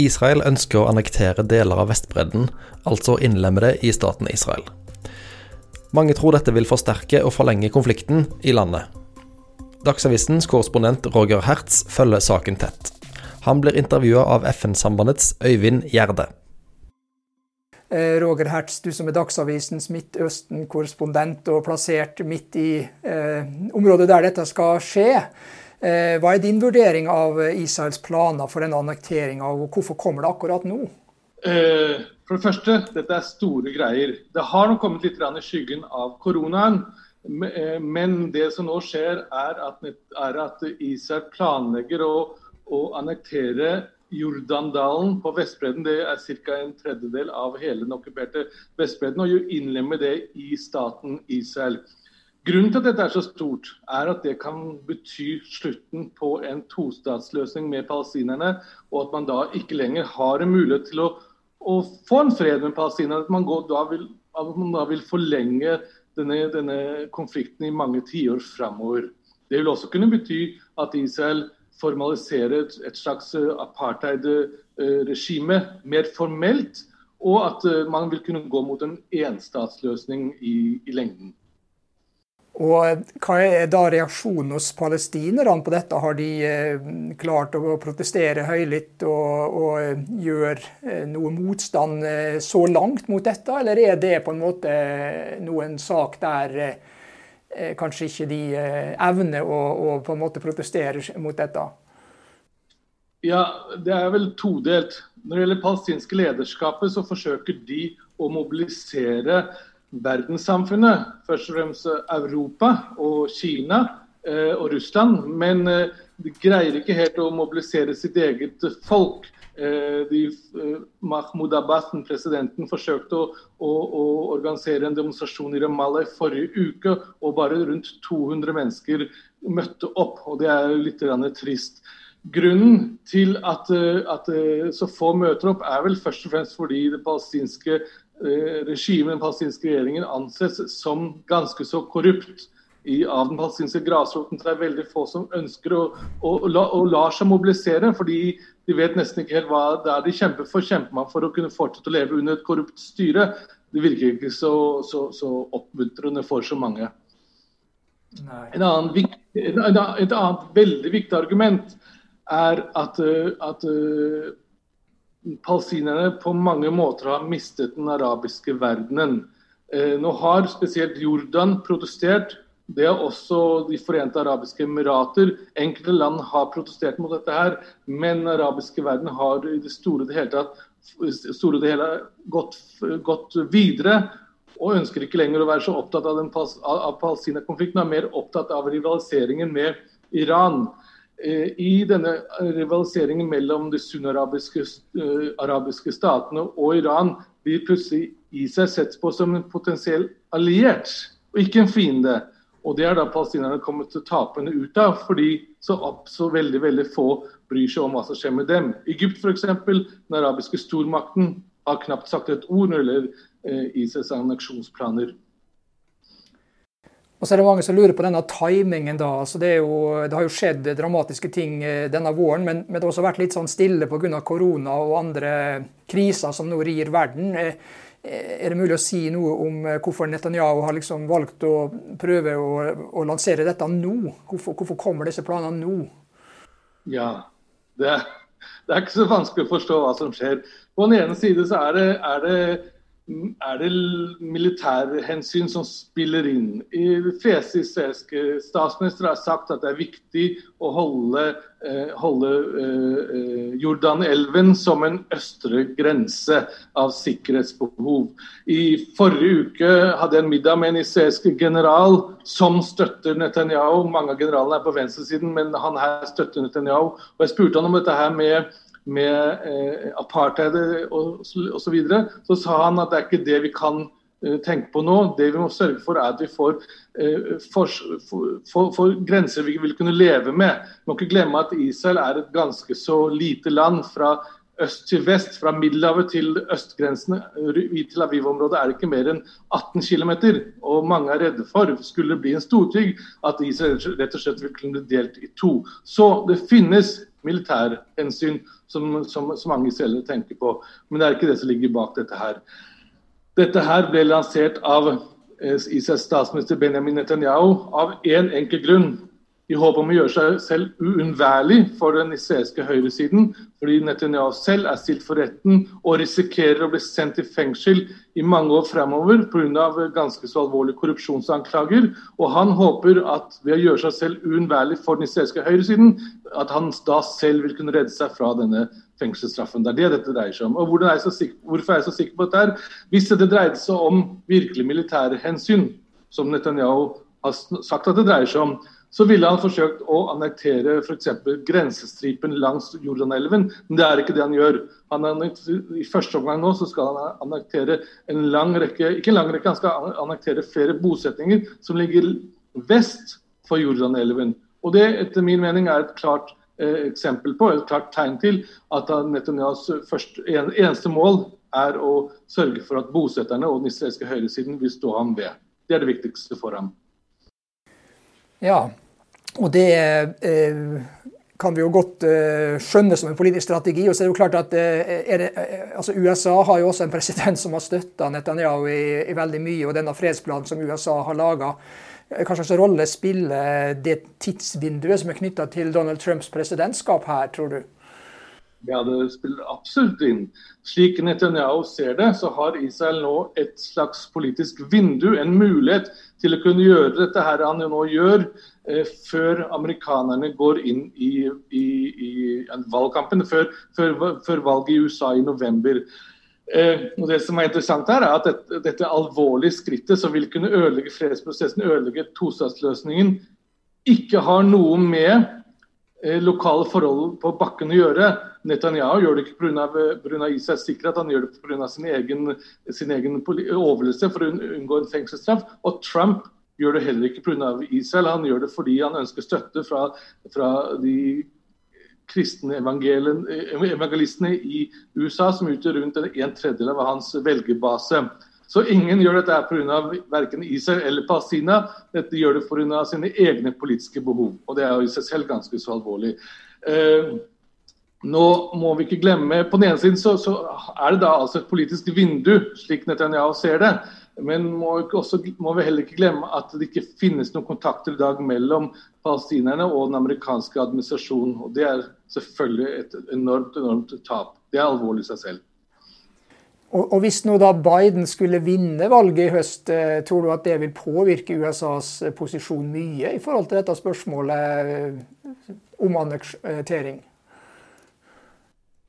Israel ønsker å annektere deler av Vestbredden, altså innlemme det i staten Israel. Mange tror dette vil forsterke og forlenge konflikten i landet. Dagsavisens korrespondent Roger Hertz følger saken tett. Han blir intervjua av FN-sambandets Øyvind Gjerde. Eh, Roger Hertz, du som er Dagsavisens Midtøsten-korrespondent og plassert midt i eh, området der dette skal skje. Eh, hva er din vurdering av Israels planer for denne annekteringa, og hvorfor kommer det akkurat nå? Eh, for det første, dette er store greier. Det har nok kommet litt i skyggen av koronaen. Men det som nå skjer, er er at Israel planlegger å, å annektere Jordandalen på Vestbredden. Det er ca. en tredjedel av hele den okkuperte Vestbredden. Og innlemme det i staten Israel. Grunnen til at dette er så stort, er at det kan bety slutten på en tostatsløsning med palestinerne, og at man da ikke lenger har en mulighet til å, å få en fred med palestinerne. At man, da, vil, at man da vil forlenge denne, denne konflikten i mange tiår framover. Det vil også kunne bety at Israel formaliserer et slags eh, apartheid-regime eh, mer formelt, og at eh, man vil kunne gå mot en enstatsløsning i, i lengden. Og Hva er da reaksjonen hos palestinerne på dette? Har de eh, klart å protestere høylytt og, og eh, gjøre eh, noe motstand så langt mot dette, eller er det på en måte noen sak der kanskje ikke de evner å, å på en måte protestere mot dette? Ja, Det er vel todelt. Når det gjelder palestinske lederskapet, så forsøker de å mobilisere verdenssamfunnet, først og fremst Europa og Kina eh, og Russland. Men eh, de greier ikke helt å mobilisere sitt eget folk. Eh, de, eh, Mahmoud Abbas, presidenten, forsøkte å, å, å, organisere en demonstrasjon i Ramallah i forrige uke, og bare rundt 200 mennesker møtte opp. og Det er litt trist. Grunnen til at, at, så få møter opp, er vel først og fremst fordi det palestinske regimet, den palestinske regjeringen, anses som ganske så korrupt i, av den palestinske grasroten. Det er veldig få som ønsker å, å, å, å lar seg mobilisere, fordi de vet nesten ikke helt hva det er de kjemper for. Kjemper man for å kunne fortsette å leve under et korrupt styre? Det virker ikke så, så, så oppmuntrende for så mange. En annen, et annet veldig viktig argument er at, eh, at eh, palestinerne på mange måter har mistet den arabiske verdenen. Eh, nå har spesielt Jordan protestert. Det har også De forente arabiske emirater. Enkelte land har protestert mot dette, her, men den arabiske verden har i det store det hele tatt store det hele gått, gått videre og ønsker ikke lenger å være så opptatt av, av Palestina-konflikten, er mer opptatt av rivaliseringen med Iran. Eh, I denne rivaliseringen mellom de sunnarabiske uh, arabiske statene og Iran blir plutselig Israel sett på som en potensiell alliert, og ikke en fiende. Og Det er da palestinerne kommet til tapende ut av, fordi så, så, veldig veldig få bryr seg om hva som skjer med dem. Egypt f.eks., den arabiske stormakten, har knapt sagt et ord når det gjelder uh, aksjonsplaner. Og så er det mange som lurer på denne timingen. da, altså det, jo, det, har jo skjedd dramatiske ting eh, denne våren, men, men det har også vært litt sånn stille pga. korona og andre kriser som nå rir verden. Eh, er det mulig å si noe om eh, hvorfor Netanyahu har liksom valgt å prøve å, å lansere dette nå? Hvorfor, hvorfor, kommer disse planene nå? Ja, det det er, ikke så vanskelig å forstå hva som skjer. På den ene side så er det, er det er det militærhensyn som spiller inn. De fleste israelske statsministre har sagt at det er viktig å holde, eh, holde eh, Jordanelven som en østre grense av sikkerhetsbehov. I forrige uke hadde jeg en middag med en israelsk general som støtter Netanyahu. Mange av generalene er på venstresiden, men han her støtter Netanyahu. Og Jeg spurte han om dette her med med eh, apartheid osv., så, videre, så sa han at det er ikke det vi kan eh, tenke på nå. Det vi må sørge for, er at vi får, eh, for, for, for, grenser vi vil kunne leve med. Vi må ikke glemme at Israel er et ganske så lite land. fra øst til vest, fra Middelhavet til østgrensene i Tel Aviv-området er det ikke mer enn 18 km. Og mange er redde for, skulle det bli en storkrig, at Israel rett og slett vil kunne bli delt i to. Så det finnes militærhensyn, som, som, som mange israelere tenker på. Men det er ikke det som ligger bak dette her. Dette her ble lansert av eh, Israels statsminister Benjamin Netanyahu av én en enkel grunn i håp om å gjøre seg selv uunnværlig for den israelske høyresiden, fordi Netanyahu selv er stilt for retten og risikerer å bli sendt i fengsel i mange år fremover pga. ganske så alvorlige korrupsjonsanklager. Og han håper at ved å gjøre seg selv uunnværlig for den israelske høyresiden, at han da selv vil kunne redde seg fra denne fengselsstraffen. Det er det dette dreier seg om. Og er sikker, Hvorfor er jeg så sikker på dette? her? Hvis dette dreide seg om virkelig militære hensyn, som Netanyahu har sagt at det dreier seg om, så ville han forsøkt å annektere f.eks. grensestripen langs Jordanelven, men det er ikke det han gjør. Han I første omgang nå så skal han annektere en lang rekke, ikke en lang rekke, han skal annektere flere bosetninger som ligger vest for Jordanelven. Og Det etter min mening er et klart eh, eksempel på, et klart tegn til at Netanyahus en, eneste mål er å sørge for at bosetterne og den israelske høyresiden vil stå ham ved. Det er det viktigste for ham. Ja, og det eh, kan vi jo godt eh, skjønne som en politisk strategi. Og så er det jo klart at eh, det, altså USA har jo også en president som har støtta Netanyahu i, i, veldig mye, og denne fredsplanen som USA har laga. Hva slags rolle spiller det tidsvinduet som er knytta til Donald Trumps presidentskap her, tror du? Ja, det spiller absolutt inn. Slik Netanyahu ser det, så har Israel nå et slags politisk vindu, en mulighet til å kunne gjøre dette her han nå gjør, eh, før amerikanerne går inn i, i, i valgkampen, før, før, før, valget i USA i november. Eh, og det som er interessant her er at dette, dette alvorlige skrittet som vil kunne ødelegge fredsprosessen, ødelegge tostatsløsningen, ikke har noe med lokale forhold på bakken å gjøre. Netanyahu gjør det ikke pga. Israels sikkerhet, han gjør det pga. sin egen, sin egen overlevelse for å unngå en fengselsstraff. Og Trump gjør det heller ikke pga. Israel, han gjør det fordi han ønsker støtte fra, fra de kristne evangelistene i USA, som utgjør rundt en tredjedel av hans velgerbase. Så ingen gjør dette pga. verken Israel eller Palestina. Dette gjør det pga. sine egne politiske behov. Og det er jo i seg selv ganske så alvorlig. Eh, nå må vi ikke glemme, På den ene siden så, så, er det da altså et politisk vindu, slik Netanyahu ser det. Men må, også, må, vi heller ikke glemme at det ikke finnes noen kontakter i dag mellom palestinerne og den amerikanske administrasjonen. og Det er selvfølgelig et enormt, enormt tap. Det er alvorlig i seg selv. Og, Hvis nå da Biden skulle vinne valget i høst, eh, tror du at det vil påvirke USAs eh, posisjon mye i forhold til dette spørsmålet eh, om annektering?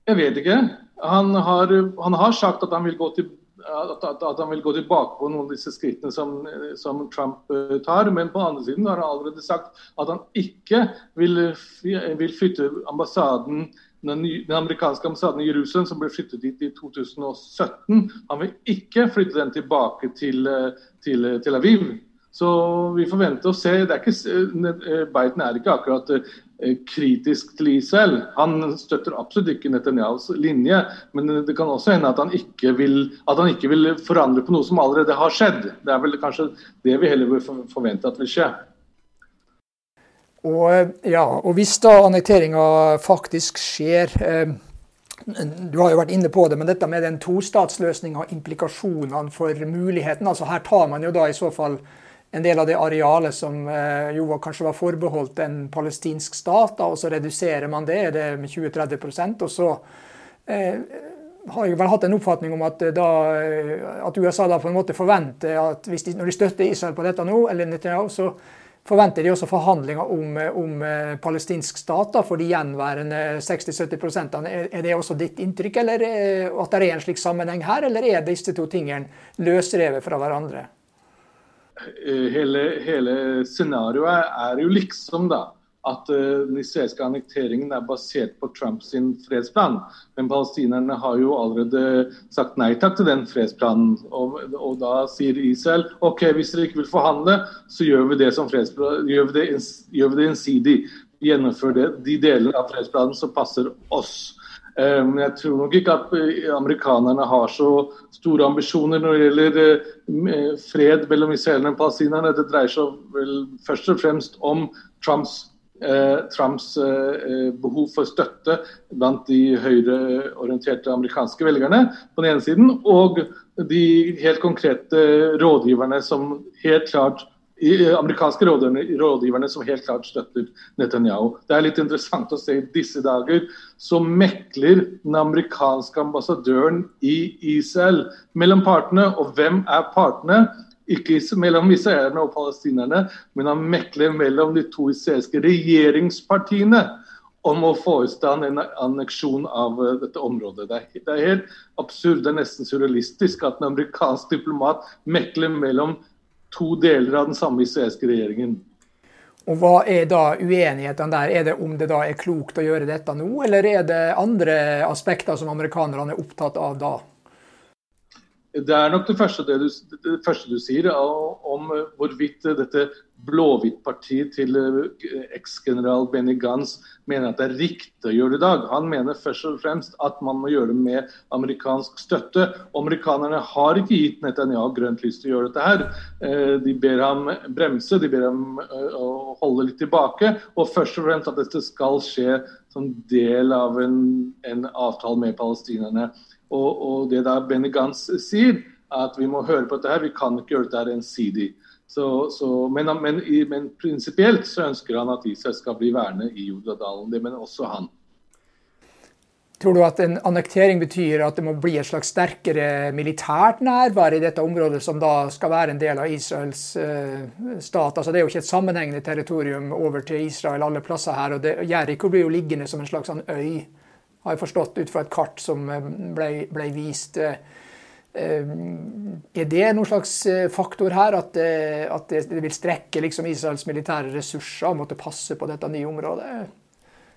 Jeg vet ikke. Han har, han har sagt at han, til, at han, vil gå tilbake på noen av disse skrittene som, som, Trump tar. Men på den andre siden har han allerede sagt at han ikke vil, vil flytte ambassaden den, den, amerikanske ambassaden i Jerusalem, som ble flyttet dit i 2017, han vil ikke flytte den tilbake til, eh, til eh, Tel Aviv. Så vi forventer å se. Er ikke, eh, Biden er ikke akkurat kritisk til Israel. Han støtter absolutt ikke Netanyahus linje, men det kan også hende at han, vil, at han ikke vil forandre på noe som allerede har skjedd. Det er vel kanskje det vi heller vil forvente at vil skje. Og, ja, og hvis da annekteringa faktisk skjer eh, Du har jo vært inne på det, men dette med den tostatsløsninga, implikasjonene for muligheten altså Her tar man jo da i så fall en del av det arealet som eh, jo kanskje var forbeholdt en palestinsk stat, da, og så reduserer man det, det med 20-30 og så eh, har jeg vel hatt en oppfatning om at, da, at, USA da på en måte forventer at de, når de støtter Israel på dette nå, eller Netanyahu, så forventer de også forhandlinger om, om eh, palestinsk stat da, for de gjenværende 60-70% Er det også ditt inntrykk, eller eh, at det er en slik sammenheng her, eller er disse to tingene løsrevet fra hverandre? Eh, hele, hele scenarioet er jo liksom, da at uh, den israelske annekteringen er basert på Trumps fredsplan. Men palestinerne har jo allerede sagt nei takk til den fredsplanen. Og, og da sier Israel ok, hvis dere ikke vil forhandle, så gjør vi det som fredsplan, gjør vi det, gjør vi det innsidig. De delene av fredsplanen som passer oss. Eh, men jeg tror nok ikke at eh, amerikanerne har så store ambisjoner når det gjelder fred mellom israelerne og palestinerne. Det dreier seg vel først og fremst om Trumps eh, Trumps eh, behov for støtte blant de høyreorienterte amerikanske velgerne på den ene siden, og de helt konkrete rådgiverne som helt klart amerikanske rådgiverne som helt klart støtter Netanyahu. Det er litt interessant å se i disse dager så mekler den amerikanske ambassadøren i Israel mellom partene. Og hvem er partene? Ikke mellom israelerne og palestinerne, men han mekler mellom de to israelske regjeringspartiene om å få i stand en anneksjon av uh, dette området. Det er, det er, helt absurd, det er nesten surrealistisk at en amerikansk diplomat mekler mellom to deler av den samme israelske regjeringen. Og Hva er da uenighetene der? Er det om det da er klokt å gjøre dette nå, eller er det andre aspekter som amerikanerne er opptatt av da? Det er nok det første, det du, det første du sier om hvorvidt dette blåhvitt-partiet til eh, eksgeneral Benny Gantz mener at det er riktig å gjøre det i dag. Han mener først og fremst at man må gjøre det med amerikansk støtte. Amerikanerne har ikke gitt Netanyahu grønt lys til å gjøre dette her. Eh, de ber ham bremse, de ber ham eh, å holde litt tilbake. Og først og fremst at dette skal skje som del av en, en avtale med palestinerne. Og, og det da Benny Gantz sier, at vi må høre på dette her, vi kan ikke gjøre dette ensidig. Så, så, men, men, men prinsipielt så ønsker han at Israel skal bli værende i Jordadalen. Det mener også han. Tror du at en annektering betyr at det må bli et slags sterkere militært nærvær i dette området, som da skal være en del av Israels uh, stat? Altså Det er jo ikke et sammenhengende territorium over til Israel alle plasser her. og det, Jeriko blir jo liggende som en slags sånn øy, har jeg forstått ut fra et kart som eh, ble, ble vist. Uh, Eh, er det noen slags eh, faktor her, at, det, at det vil strekke liksom Israels militære ressurser å måtte passe på dette nye området?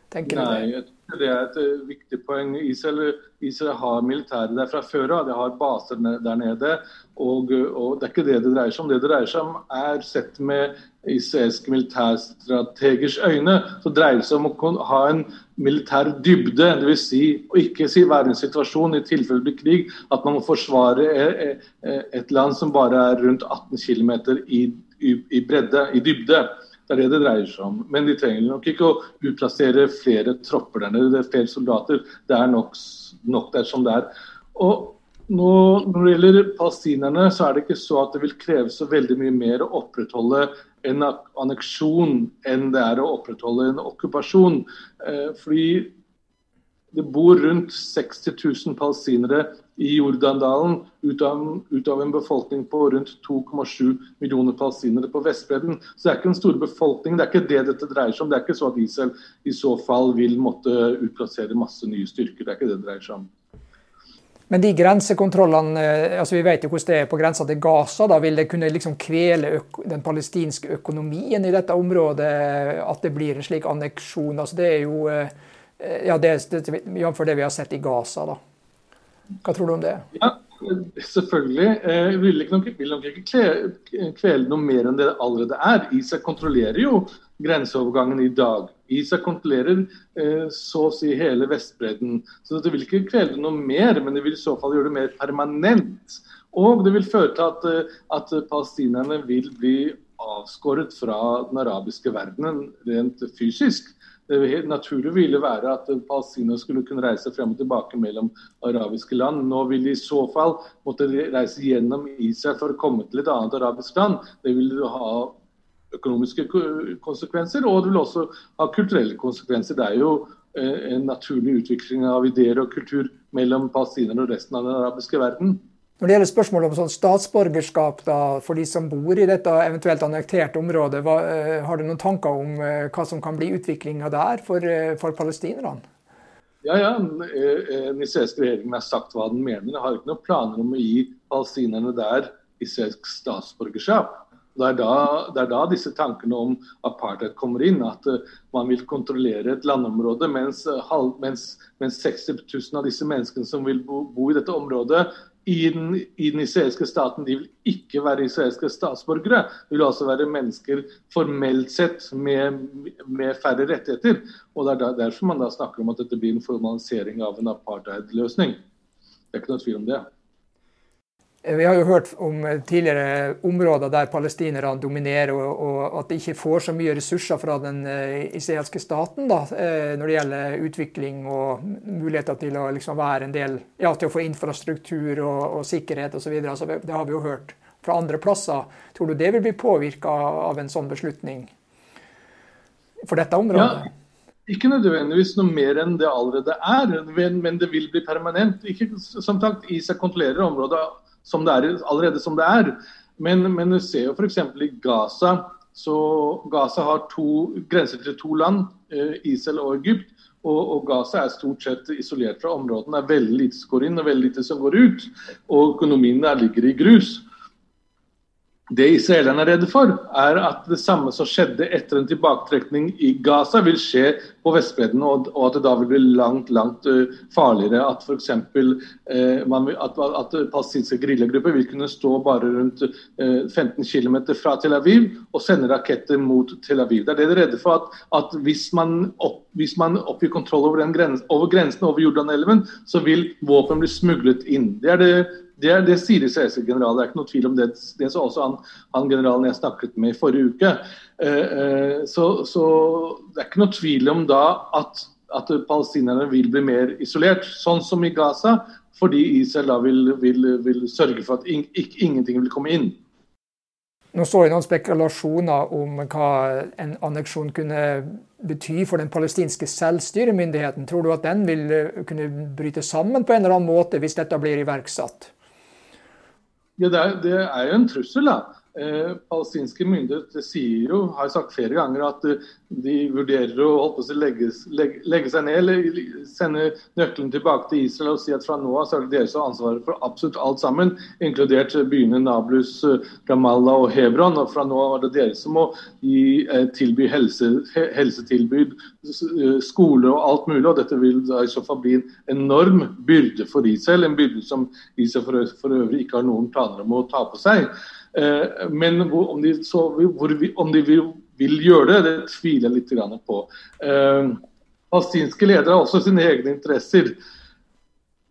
Tenker Nei, det er et viktig poeng. Israel, Israel har militære der fra før av. De har baser der nede. Og, og, Det er ikke det det dreier seg om. Det det dreier seg om, er sett med israelske militærstrategers øyne, så dreier det seg om å ha en militær dybde. Dvs. Si, å ikke si være en situasjon i tilfelle det blir krig, at man må forsvare e, e, et land som bare er rundt 18 km i, i, i bredde, i dybde. Det er det det dreier seg om. Men de trenger nok ikke å utplassere flere tropper der nede. Er flere soldater. Det er nok, nok der som det er. Og nå, når det gjelder palestinerne, så er det ikke så at det vil kreve så veldig mye mer å opprettholde en anneksjon enn det er å opprettholde en okkupasjon. Eh, fordi det bor rundt 60 000 palestinere i Jordandalen ut av, ut av en befolkning på rundt 2,7 millioner palestinere på Vestbredden. Så det er ikke en stor befolkning. Det er ikke det dette dreier seg om. Det er ikke så at Israel i så fall vil måtte utplassere masse nye styrker. Det er ikke det det dreier seg om. Men de grensekontrollene, eh, altså vi vet jo hvordan det er på grensa til Gaza. da Vil det kunne liksom kvele den palestinske økonomien i dette området at det blir en slik anneksjon? altså Det er jo eh, ja, det, det, Jf. det vi har sett i Gaza. da. Hva tror du om det? Ja, Selvfølgelig. Jeg vil, nok, vil nok ikke kvele noe mer enn det det allerede er. Israel kontrollerer jo grenseovergangen i dag. Israel kontrollerer eh, så å si hele Vestbredden. Så det vil ikke kvele noe mer, men det vil i så fall gjøre det mer permanent. Og det vil føre til at, eh, at palestinerne vil bli avskåret fra den arabiske verdenen rent fysisk. Det naturlige ville være at palestinere skulle kunne reise frem og tilbake mellom arabiske land. Nå vil de i så fall måtte reise gjennom Israel for å komme til et annet arabisk land. Det vil ha økonomiske konsekvenser, og det vil også ha kulturelle konsekvenser. Det er jo eh, en naturlig utvikling av ideer og kultur mellom palestinere og resten av den arabiske verden. Når det gjelder spørsmålet om sånn statsborgerskap da, for de som bor i dette eventuelt annekterte området, hva, uh, har du noen tanker om uh, hva som kan bli utviklinga der for, for palestinerne? Ja, ja. Den israelske regjeringen har sagt hva den mener. Den har ikke noen planer om å gi palestinerne der israelsk statsborgerskap. Det er, da, det er, da, disse tankene om apartheid kommer inn. At man vil kontrollere et landområde, mens, mens, mens 60 000 av disse menneskene som vil bo, bo i dette området, i den, i den, israelske staten de vil ikke være israelske statsborgere. De vil altså være mennesker formelt sett med, med færre rettigheter. Og Det er derfor man da snakker om at dette blir en formalisering av en apartheid-løsning. Det er ikke noe tvil om det. Vi har jo hørt om tidligere områder der palestinerne dominerer, og, at de ikke får så mye ressurser fra den israelske staten da, når det gjelder utvikling og muligheter til å liksom være en del, ja, til å få infrastruktur og, og sikkerhet osv. Altså, det har vi jo hørt fra andre plasser. Tror du det vil bli påvirka av en sånn beslutning for dette området? Ja. Ikke nødvendigvis noe mer enn det allerede er, men det vil bli permanent. Ikke, som sagt, ISA kontrollerer området som det er, allerede som det er. Men, men du ser jo f.eks. i Gaza. så Gaza har to, grenser til to land, eh, Israel og Egypt. Og, og, Gaza er stort sett isolert fra områdene. Det er veldig lite som går inn og veldig lite som går ut. Og økonomien der ligger i grus. Det israelerne er redde for, er at det samme som skjedde etter en tilbaketrekning i Gaza, vil skje på Vestbredden, og, at det da vil bli langt langt farligere. At f.eks. man, at, at palestinske geriljagrupper vil kunne stå bare rundt eh, 15 km fra Tel Aviv og sende raketter mot Tel Aviv. Det er det de er redde for. At, at hvis, man opp, hvis, man oppgir kontroll over, grensen, over grensen over Jordanelven, så vil våpen bli smuglet inn. Det er det det, det sier israelske generaler, det er ikke noe tvil om det. Det sa også han, han, generalen jeg snakket med i forrige uke. Eh, eh, så, så, det er ikke noe tvil om da at, at palestinerne vil bli mer isolert, sånn som i Gaza, fordi Israel da vil, vil, vil sørge for at in, ikke, ingenting vil komme inn. Nå så jeg noen spekulasjoner om hva en anneksjon kunne bety for den palestinske selvstyremyndigheten. Tror du at den vil kunne bryte sammen på en eller annen måte hvis dette blir iverksatt? Ja, det er, det er jo en trussel. da. Eh, palestinske myndigheter sier jo, har sagt flere ganger at uh, de vurderer å, seg, legge, legge, legge, seg ned eller sende nøkkelen tilbake til Israel og si at fra nå av er det dere som har ansvaret for absolutt alt sammen, inkludert byene Nablus, uh, Ramallah og Hebron. og Fra nå av er det dere som må gi, uh, tilby helse, helsetilbud, skole og alt mulig. og Dette vil da i så fall bli en enorm byrde for Israel, en byrde som Israel for, for øvrig ikke har noen planer om å ta på seg. Eh, men om de, så, om de vil, vil, gjøre det, det tviler jeg litt på. Eh, palestinske ledere har også sine egne interesser.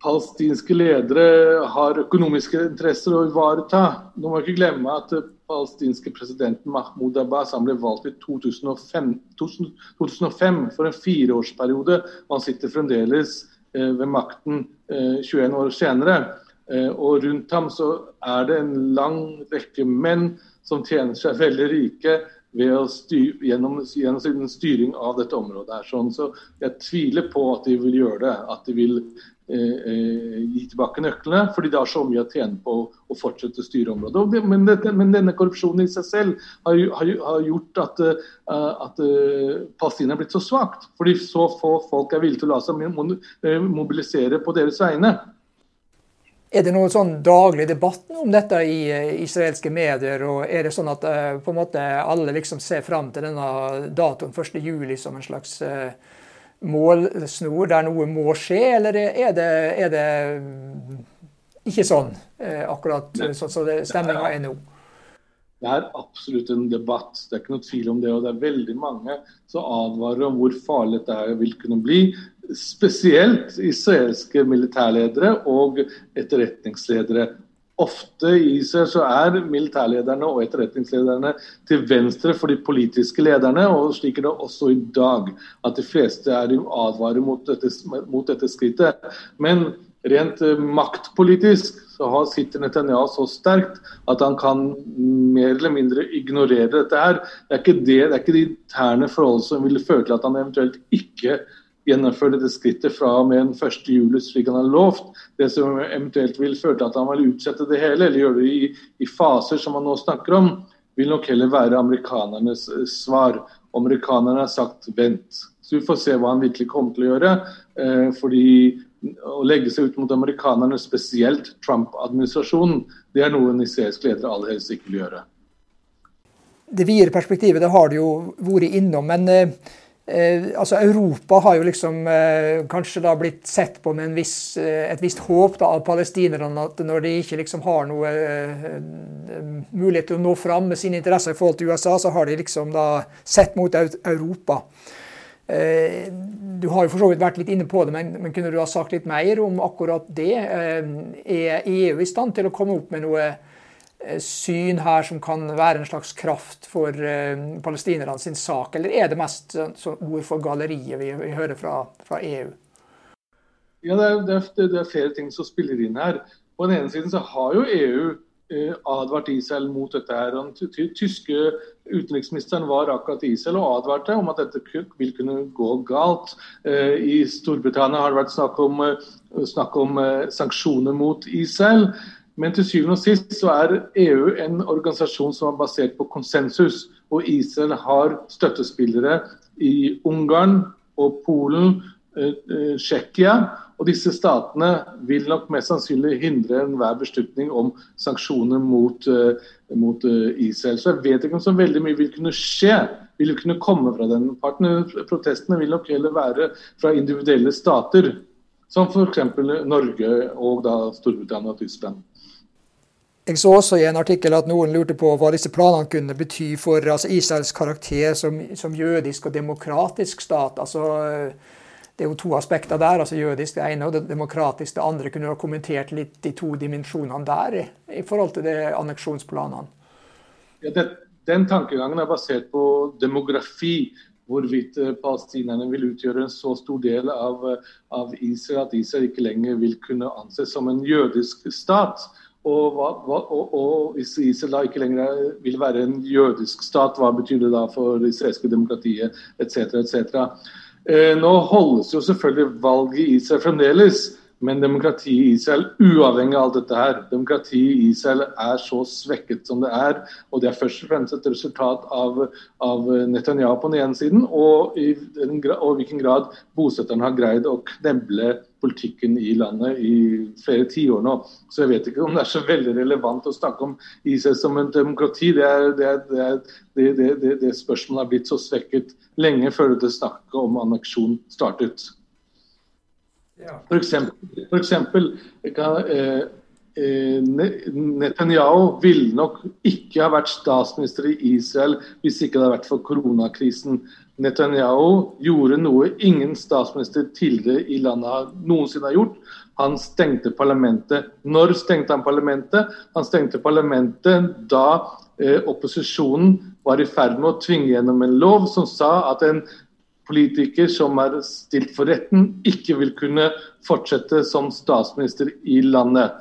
Palestinske ledere har økonomiske interesser å ivareta. Nå må ikke glemme at palestinske presidenten Mahmoud Abbas han ble valgt i 2005, 2005 for en fireårsperiode. Han sitter fremdeles eh, ved makten 21 år senere. Eh, og rundt ham så er det en lang rekke menn som tjener seg veldig rike styr, gjennom, gjennom, sin styring av dette området. her. Sånn, så Jeg tviler på at de vil gjøre det. At de vil eh, eh gi tilbake nøklene. Fordi det har så mye å tjene på å fortsette å styre området. Det, men, dette, men, denne korrupsjonen i seg selv har, har, har gjort at, uh, at uh, Palestina er blitt så svakt. Fordi så få folk er villige til å la seg mobilisere på deres vegne. Er det noen sånn daglig debatt om dette i eh, israelske medier? og Er det sånn at uh, på en måte alle liksom ser fram til denne datoen 1.7 som en slags uh, målsnor der noe må skje, eller er det, er det ikke sånn akkurat sånn som så stemninga er nå? Det er absolutt en debatt, det er ikke noe tvil om det. Og det er veldig mange som advarer om hvor farlig dette vil kunne bli spesielt israelske militærledere og etterretningsledere. Ofte i Israel så er militærlederne og etterretningslederne til venstre for de politiske lederne, og slik er det også i dag. At de fleste er advarer mot dette, mot dette skrittet. Men rent eh, maktpolitisk så sitter Netanyahu så sterkt at han kan mer eller mindre ignorere dette her. Det er ikke, det, det er ikke de interne forhold som vil føre til at han eventuelt ikke gjennomføre dette skrittet fra og med den 1. juli slik han har lovt. Det som eventuelt vil føre til at han vil utsette det hele, eller gjøre det i, i faser som han nå snakker om, vil nok heller være amerikanernes eh, svar. Amerikanerne har sagt vent. Så vi får se hva han virkelig kommer til å gjøre. Eh, fordi å legge seg ut mot amerikanerne, spesielt Trump-administrasjonen, det er noe en israelsk leder aller helst ikke vil gjøre. Det videre perspektivet det har det jo vært innom. men eh, Eh, altså Europa har jo liksom eh, kanskje da blitt sett på med viss, eh, et visst håp da, av palestinerne. At når de ikke liksom har noe eh, mulighet til å nå fram med sine interesser i forhold til USA, så har de liksom da sett mot Europa. Eh, du har jo for så vidt vært litt inne på det, men, men kunne du ha sagt litt mer om akkurat det? Eh, er EU i stand til å komme opp med noe syn her som kan være en slags kraft for palestinerne sin sak, eller er det mest ord for galleriet vi, vi hører fra, fra, EU? Ja, det er, det, er, det er, flere ting som spiller inn her. På den ene siden så har jo EU Eh, advart Israel mot dette. her. Den tyske utenriksministeren var akkurat i Israel og advarte om at dette vil kunne gå galt. Eh, I Storbritannia har det vært snakk om, eh, snakk om sanksjoner mot Israel. Men til syvende og sist så er EU en organisasjon som er basert på konsensus. Og Israel har støttespillere i Ungarn og Polen, Tsjekkia og disse statene vil nok mest sannsynlig hindre enhver beslutning om sanksjoner mot, uh, mot Israel. Så jeg vet ikke om så veldig mye vil kunne skje, vil kunne komme fra den parten. Protestene vil nok heller være fra individuelle stater, som f.eks. Norge og da Storbritannia og Tyskland. Jeg så også i en artikkel at noen lurte på hva disse planene kunne bety for altså Israels karakter som, som jødisk og demokratisk stat. altså det er jo to aspekter der. altså Jødisk det ene og det demokratiske det andre. Kunne ha kommentert litt de to dimensjonene der i, forhold til anneksjonsplanene? Ja, det, den tankegangen er basert på demografi. Hvorvidt uh, palestinerne vil utgjøre en så stor del av, uh, av, Israel at Israel ikke lenger vil kunne anses som en jødisk stat. Og, og, og, hvis Israel da ikke lenger vil være en jødisk stat, hva betyr det da for det israelske demokratiet etc. etc. Eh, nå holdes jo selvfølgelig valget i Israel fremdeles, men demokratiet i Israel, uavhengig av alt dette her, demokratiet i Israel er så svekket som det er. Og det er først og fremst et resultat av, av Netanyahu på den ene siden, og i, og i hvilken grad bosetterne har greid å kneble politikken i landet i flere tiår nå. Så jeg vet ikke om det er så veldig relevant å snakke om Israel som en demokrati. Det, er, det, er, det, det spørsmålet har blitt så svekket lenge før det snakket om anneksjon startet. For eksempel, for eksempel kan, eh, eh Netanyahu ville nok ikke ha vært statsminister i Israel hvis ikke det hadde vært for koronakrisen. Netanyahu gjorde noe ingen statsminister tidligere i landet noensinne har gjort. Han stengte parlamentet. Når stengte han parlamentet? Han stengte parlamentet da eh, opposisjonen var i ferd med å tvinge gjennom en lov som sa at en politiker som er stilt for retten, ikke vil kunne fortsette som statsminister i landet.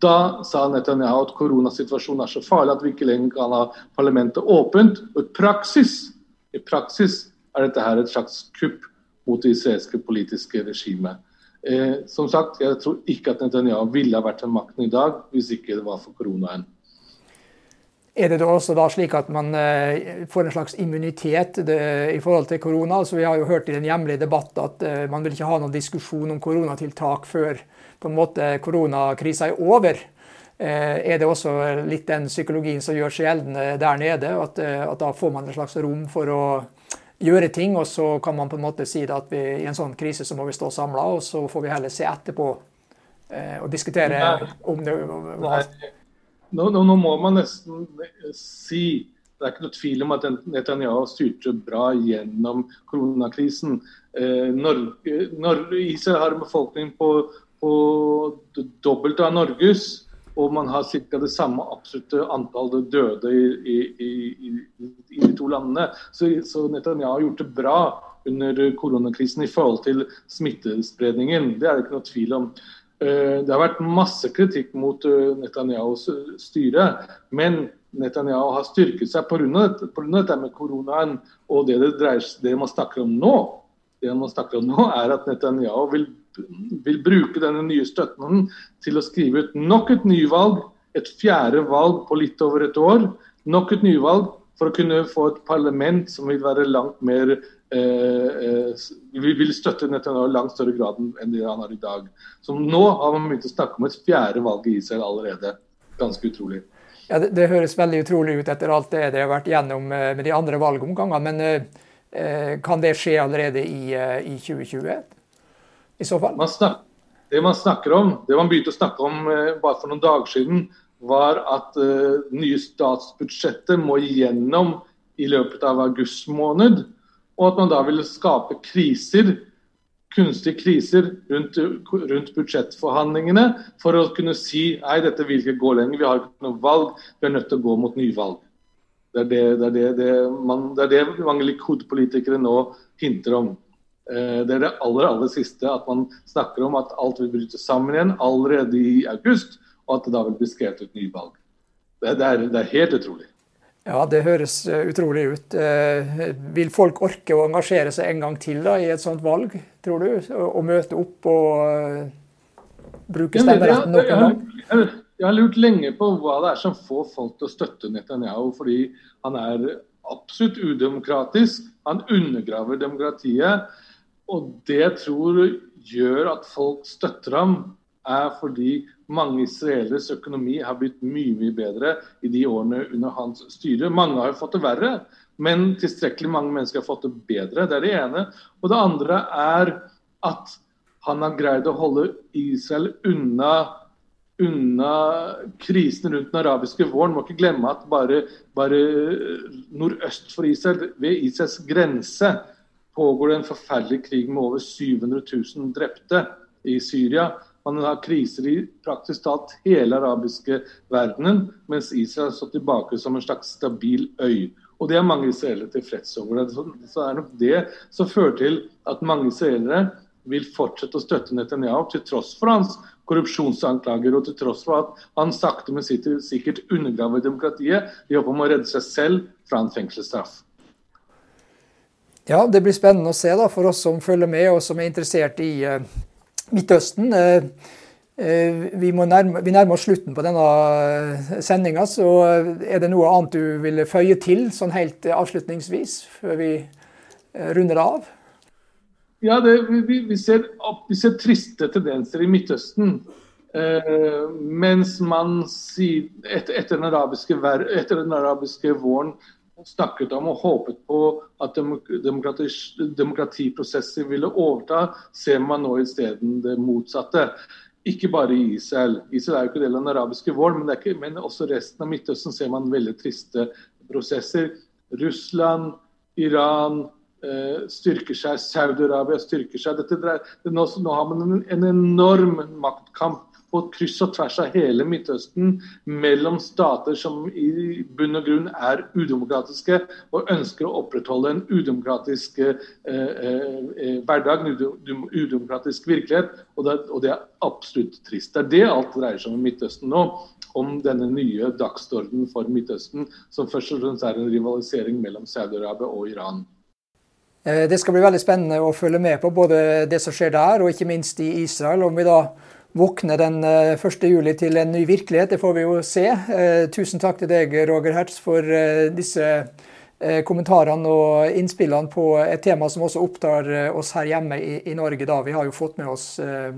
Da sa Netanyahu at koronasituasjonen er så farlig at vi ikke lenger kan ha parlamentet åpent. Og i praksis, i praksis er dette her et slags kupp mot det israelske politiske regimet. Eh, som sagt, jeg tror ikke at Netanyahu ville ha vært ved makten i dag hvis ikke det var for koronaen. Er det da også da slik at man eh, får en slags immunitet i forhold til korona? Altså, vi har jo hørt i den hjemlige debatten at eh, man vil ikke ha noen diskusjon om koronatiltak før på en måte koronakrisa er over. Eh, er det også litt den psykologien som gjør seg gjeldende der nede? At, at, da får man et slags rom for å gjøre ting, og så kan man på en måte si at vi, i en sånn krise så må vi stå samla, og så får vi heller se etterpå eh, og diskutere om det var nå, nå, nå, må man nesten si det er ikke noe tvil om at Netanyahu styrte bra gjennom koronakrisen. Eh, Norge, Norge, Israel har en befolkning på, på dobbelt av Norges, og man har ca. det samme absolutte antallet døde i, i, i, i, de to landene. Så, så Netanyahu har gjort det bra under koronakrisen i forhold til smittespredningen. Det er det ikke noe tvil om. Eh, det har vært masse kritikk mot eh, Netanyahus styre, men Netanyahu har styrket seg pga. dette med koronaen. Og det, det, dreier, det man snakker om nå, det man snakker om nå er at Netanyahu vil, vil bruke denne nye støtten til å skrive ut nok et nyvalg, et fjerde valg på litt over et år. Nok et nyvalg for å kunne få et parlament som vil være langt mer Eh, eh, vil støtte Netanyahu i langt større grad enn det han har i dag. Så nå har man begynt å snakke om et fjerde valg i Israel allerede. Ganske utrolig. Ja, det, det, høres veldig utrolig ut etter alt det det har vært gjennom eh, med de andre valgomgangene. Men eh, kan det skje allerede i, i 2020? I så fall? Man snakker, det man snakker om, det man begynte å snakke om eh, bare for noen dager siden, var at eh, nye statsbudsjettet må igjennom i løpet av august måned. Og at man da ville skape kriser, kunstige kriser rundt, rundt budsjettforhandlingene for å kunne si nei, dette vil ikke gå lenger, vi har ikke noe valg, vi er nødt til å gå mot nyvalg. Det er det, det, er det, det, man, er det mange Likud-politikere nå hinter om. Eh, det er det aller, aller siste, at man snakker om at alt vil bryte sammen igjen allerede i august, og at det da vil bli skrevet ut nyvalg. Det, det, det er helt utrolig. Ja, det høres eh, utrolig ut. Eh, vil folk orke å engasjere seg en gang til da, i et sånt valg, tror du? Og møte opp og bruke stemmeretten nok en gang? Jeg har lurt lenge på hva det er som får folk til å støtte Netanyahu. Fordi han er absolutt udemokratisk. Han undergraver demokratiet. Og det jeg tror gjør at folk støtter ham, er fordi mange israeleres økonomi har blitt mye mye bedre i de årene under hans styre. Mange har fått det verre, men tilstrekkelig mange mennesker har fått det bedre. Det er det ene. Og det andre er at han har greid å holde Israel unna unna krisen rundt den arabiske våren. Må ikke glemme at bare, bare nordøst for Israel, ved Israels grense, pågår det en forferdelig krig med over 700 000 drepte i Syria. Man har kriser i praktisk talt hele arabiske verdenen, mens Israel har stått tilbake som en slags stabil øy. Og Det er mange israelere tilfreds over. Så, så er nok det som fører til at mange israelere vil fortsette å støtte Netanyahu, til tross for hans korrupsjonsanklager og til tross for at han sakte, men sikkert undergraver demokratiet i håp om å redde seg selv fra en fengselsstraff. Ja, Det blir spennende å se da, for oss som følger med og som er interessert i uh, Midtøsten. Uh, vi, nærme, vi, nærmer oss slutten på denne sendinga, så er det noe annet du ville føye til sånn helt avslutningsvis, før vi runder av? Ja, det, vi, vi, ser, vi, ser, triste tendenser i Midtøsten. Eh, mens man sier, et, etter, den arabiske, etter, den arabiske, våren snakket om og håpet på at demokrati, demokratiprosesser ville overta, ser man nå isteden det motsatte. Ikke bare i Israel. Israel er jo ikke del av den arabiske våren, men, ikke, men også resten av Midtøsten ser man veldig triste prosesser. Russland, Iran, Eh, styrker seg, Saudi-Arabia styrker seg. Dette, nå, nå, har man en, en, enorm maktkamp på kryss og tvers av hele Midtøsten mellom stater som i bunn og grunn er udemokratiske og ønsker å opprettholde en udemokratisk eh, eh, eh hverdag, en udemokratisk virkelighet. Og det, og det, er absolutt trist. Det er det alt dreier seg om i Midtøsten nå. Om denne nye dagsordenen for Midtøsten, som først og fremst er en rivalisering mellom Saudi-Arabia og Iran. Eh, det skal bli veldig spennende å følge med på både det som skjer der, og ikke minst i Israel. Om vi da våkner den 1.7 juli til en ny virkelighet, det får vi jo se. Eh, tusen takk til deg, Roger Hertz, for disse kommentarene og innspillene på et tema som også opptar oss her hjemme i, i Norge. da. Vi har jo fått med oss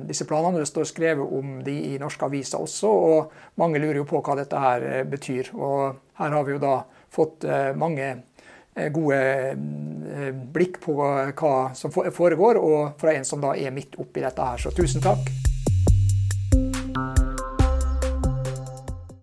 disse planene. Det står skrevet om de i norske aviser også, og mange lurer jo på hva dette her betyr. Og her har vi jo da fått mange Eh, gode eh, blikk på hva som foregår, og fra en som da er midt oppi dette her. Så tusen takk.